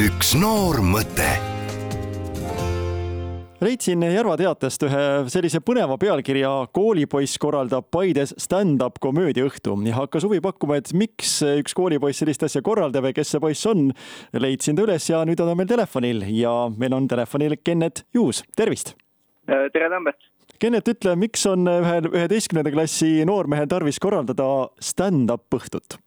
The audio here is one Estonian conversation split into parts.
üks noor mõte leidsin Järva teatest ühe sellise põneva pealkirja Koolipoiss korraldab Paides stand-up komöödiaõhtu ja hakkas huvi pakkuma, et miks üks koolipoiss sellist asja korraldab ja kes see poiss on. leidsin ta üles ja nüüd on ta meil telefonil ja meil on telefonil Kennet Juus, tervist. tere, Tambet. Kennet, ütle, miks on ühel üheteistkümnenda klassi noormehel tarvis korraldada stand-up õhtut?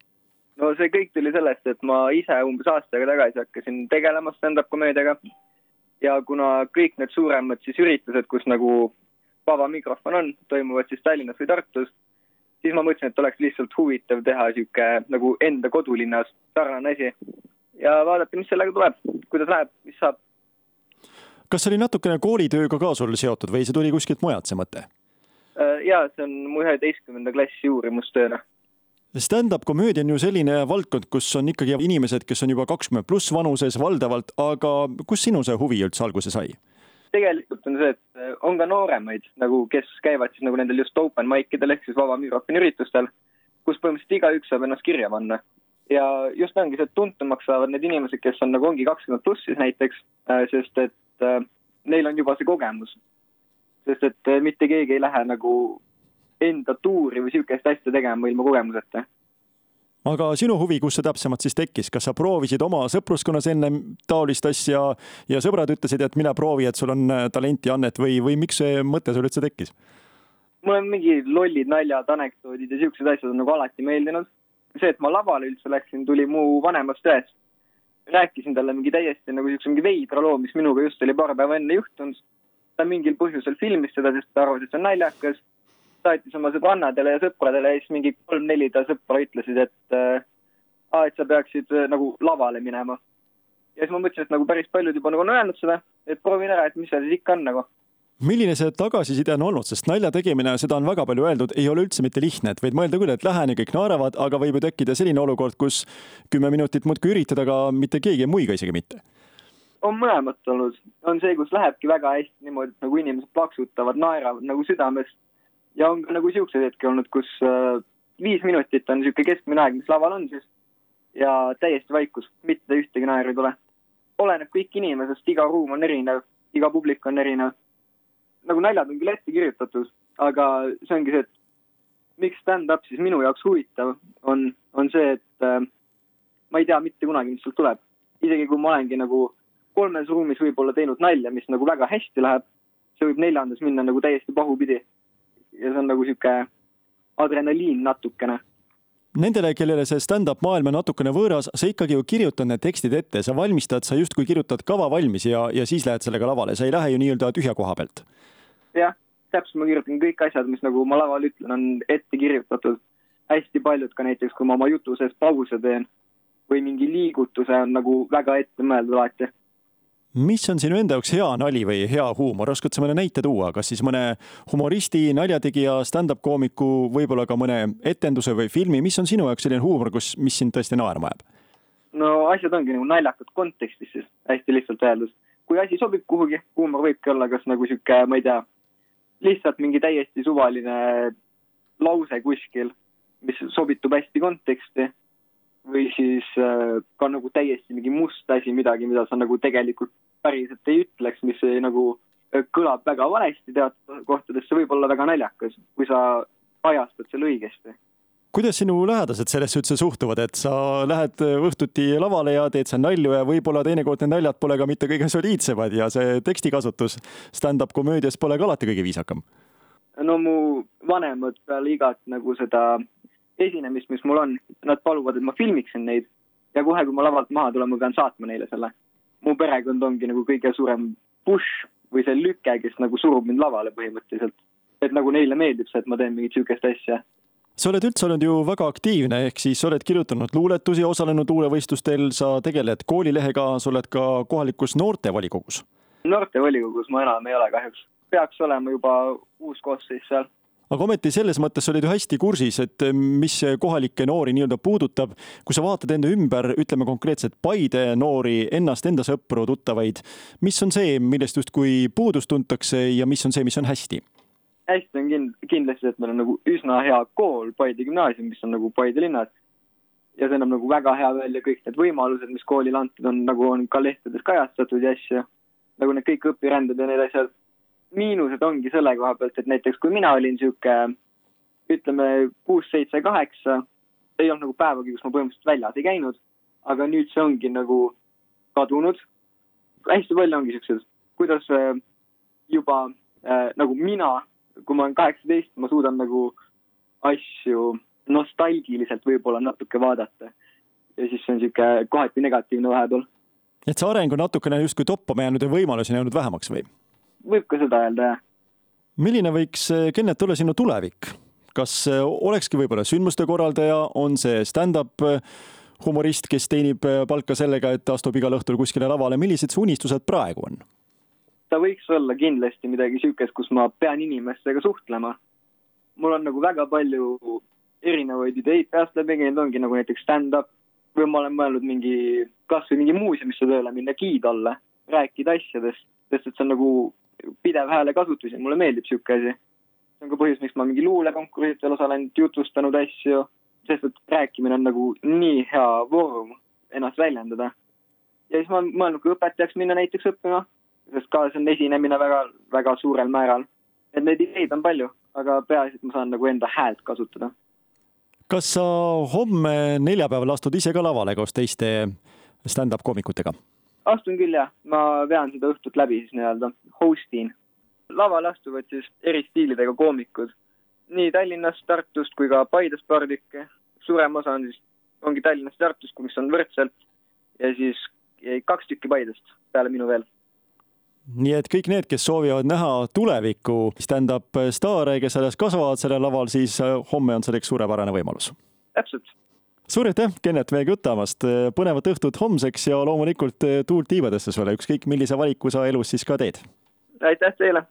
No see kõik tuli sellest, et ma ise umbes aasta aega tagasi hakkasin tegelema stand-up komöödiaga ja kuna kõik need suuremad siis üritused, kus nagu vaba mikrofon on, toimuvad siis Tallinnas või Tartus, siis ma mõtlesin, et oleks lihtsalt huvitav teha niisugune nagu enda kodulinnas sarnane asi ja vaadata, mis sellega tuleb, kuidas läheb, mis saab. kas see oli natukene koolitööga ka sul seotud või see tuli kuskilt mujalt, see mõte? jaa, see on mu üheteistkümnenda klassi uurimustööna Stand-up komöödia on ju selline valdkond, kus on ikkagi inimesed, kes on juba kakskümmend pluss vanuses valdavalt, aga kust sinu see huvi üldse alguse sai? tegelikult on see, et on ka nooremaid nagu, kes käivad siis nagu nendel just open mic idel ehk siis vaba mikrofoni üritustel, kus põhimõtteliselt igaüks saab ennast kirja panna. ja just ongi see, et tuntumaks saavad need inimesed, kes on nagu ongi kakskümmend pluss siis näiteks, sest et äh, neil on juba see kogemus. sest et äh, mitte keegi ei lähe nagu enda tuuri või niisugust asja tegema ilma kogemuseta. aga sinu huvi, kus see täpsemalt siis tekkis, kas sa proovisid oma sõpruskonnas enne taolist asja ja sõbrad ütlesid, et mine proovi, et sul on äh, talenti, annet või, või miks see mõte sul üldse tekkis? mul on mingi lollid naljad, anekdoodid ja siuksed asjad on nagu alati meeldinud. see, et ma lavale üldse läksin, tuli mu vanemast ühest. rääkisin talle mingi täiesti nagu siukse mingi veidra loo, mis minuga just oli paar päeva enne juhtunud. ta mingil põhjusel filmis seda, sest ta arvas, et see on naljakas saatis oma sõbrannadele ja sõpradele ja siis mingi kolm-neli ta sõpra ütlesid, et äh, et sa peaksid äh, nagu lavale minema. ja siis ma mõtlesin, et nagu päris paljud juba nagu on öelnud seda, et proovin ära, et mis seal siis ikka on nagu. Milline see tagasiside on olnud, sest nalja tegemine, seda on väga palju öeldud, ei ole üldse mitte lihtne, et võid mõelda küll, et lähen ja kõik naeravad, aga võib ju tekkida selline olukord, kus kümme minutit muudkui üritad, aga mitte keegi ei muiga isegi mitte. on mõlemat olnud, on see, kus lähebki väga hästi niimoodi, nagu inimesed plaksutavad, naeravad nagu südamest ja on ka nagu siukseid hetki olnud, kus äh, viis minutit on niisugune keskmine aeg, mis laval on siis ja täiesti vaikus, mitte ühtegi naeru ei tule. oleneb kõik inimesest, iga ruum on erinev, iga publik on erinev. nagu naljad on küll ette kirjutatud, aga see ongi see, et miks stand-up siis minu jaoks huvitav on, on see, et äh, ma ei tea mitte kunagi, mis sealt tuleb. isegi kui ma olengi nagu kolmes ruumis võib-olla teinud nalja, mis nagu väga hästi läheb, see võib neljandas minna nagu täiesti pahupidi ja see on nagu sihuke adrenaliin natukene. Nendele, kellele see stand-up maailm on natukene võõras, sa ikkagi ju kirjutad need tekstid ette, sa valmistad, sa justkui kirjutad kava valmis ja, ja siis lähed sellega lavale, sa ei lähe ju nii-öelda tühja koha pealt. jah, täpselt, ma kirjutan kõik asjad, mis nagu ma laval ütlen, on ette kirjutatud. hästi paljud ka näiteks, kui ma oma jutu sees pause teen või mingi liigutuse on nagu väga ette mõeldud alati mis on sinu enda jaoks hea nali või hea huumor, oskad sa mõne näite tuua, kas siis mõne humoristi, naljategija, stand-up koomiku, võib-olla ka mõne etenduse või filmi, mis on sinu jaoks selline huumor, kus, mis sind tõesti naerma ajab? no asjad ongi nagu naljakad kontekstis siis, hästi lihtsalt öeldes. kui asi sobib kuhugi, huumor võibki olla kas nagu sihuke, ma ei tea, lihtsalt mingi täiesti suvaline lause kuskil, mis sobitub hästi konteksti või siis äh, ka nagu täiesti mingi must asi, midagi, mida sa nagu tegelikult päriselt ei ütleks, mis ei, nagu äh, kõlab väga valesti teatud kohtades, see võib olla väga naljakas, kui sa ajastad selle õigesti. kuidas sinu lähedased sellesse üldse suhtuvad, et sa lähed õhtuti lavale ja teed seal nalju ja võib-olla teinekord need naljad pole ka mitte kõige soliidsemad ja see tekstikasutus stand-up komöödias pole ka alati kõige viisakam? no mu vanemad peale igat nagu seda esinemist, mis mul on, nad paluvad, et ma filmiksin neid ja kohe, kui ma lavalt maha tulen, ma pean saatma neile selle. mu perekond ongi nagu kõige suurem push või see lüke, kes nagu surub mind lavale põhimõtteliselt. et nagu neile meeldib see, et ma teen mingit sihukest asja sa oled üldse olnud ju väga aktiivne, ehk siis oled kirjutanud luuletusi, osalenud luulevõistlustel, sa tegeled koolilehega, sa oled ka kohalikus noortevolikogus. noortevolikogus ma enam ei ole kahjuks, peaks olema juba uus koosseis seal aga ometi selles mõttes olid ju hästi kursis, et mis kohalikke noori nii-öelda puudutab. kui sa vaatad enda ümber, ütleme konkreetselt Paide noori, ennast, enda sõpru, tuttavaid, mis on see, millest justkui puudust tuntakse ja mis on see, mis on hästi? hästi on kind-, kindlasti, et meil on nagu üsna hea kool, Paide gümnaasium, mis on nagu Paide linnas. ja see annab nagu väga hea välja kõik need võimalused, mis koolile antud on, nagu on ka lehtedes kajastatud ja asju. nagu need kõik õpiränded ja need asjad. Miinused ongi selle koha pealt, et näiteks kui mina olin sihuke ütleme kuus, seitse, kaheksa, ei olnud nagu päevagi, kus ma põhimõtteliselt väljas ei käinud, aga nüüd see ongi nagu kadunud. hästi palju ongi siuksed, kuidas äh, juba äh, nagu mina, kui ma olen kaheksateist, ma suudan nagu asju nostalgiliselt võib-olla natuke vaadata. ja siis see on sihuke kohati negatiivne vahepeal. et see areng on natukene justkui toppama jäänud ja võimalusi on jäänud vähemaks või? Võib ka seda öelda, jah. milline võiks, Kennet, olla sinu tulevik? kas olekski võib-olla sündmuste korraldaja, on see stand-up humorist, kes teenib palka sellega, et astub igal õhtul kuskile lavale, millised su unistused praegu on? ta võiks olla kindlasti midagi siukest, kus ma pean inimestega suhtlema. mul on nagu väga palju erinevaid ideid peast läbi käinud, ongi nagu näiteks stand-up või ma olen mõelnud mingi, kasvõi mingi muuseumisse tööle minna giid olla, rääkida asjadest, sest et see on nagu pidev häälekasutus ja mulle meeldib sihuke asi. see on ka põhjus, miks ma mingi luulekonkursidel osalenud, jutustanud asju, sest et rääkimine on nagu nii hea vorm ennast väljendada. ja siis ma olen mõelnud ka õpetajaks minna näiteks õppima, sest ka see on esinemine väga, väga suurel määral. et neid ideid on palju, aga peaasi, et ma saan nagu enda häält kasutada kas sa homme neljapäeval astud ise ka lavale koos teiste stand-up koomikutega? Astun küll jah, ma vean seda õhtut läbi siis nii-öelda, host in. lavale astuvad siis eri stiilidega koomikud, nii Tallinnast, Tartust kui ka Paidest paar tükki. suurem osa on siis, ongi Tallinnast, Tartust, mis on võrdselt ja siis kaks tükki Paidest peale minu veel nii et kõik need, kes soovivad näha tuleviku stand-up staare, kes alles kasvavad sellel laval, siis äh, homme on selleks suurepärane võimalus. täpselt. Suur aitäh, Kennet, meiega jutamast. põnevat õhtut homseks ja loomulikult äh, tuult tiibadesse sulle, ükskõik millise valiku sa elus siis ka teed. aitäh teile.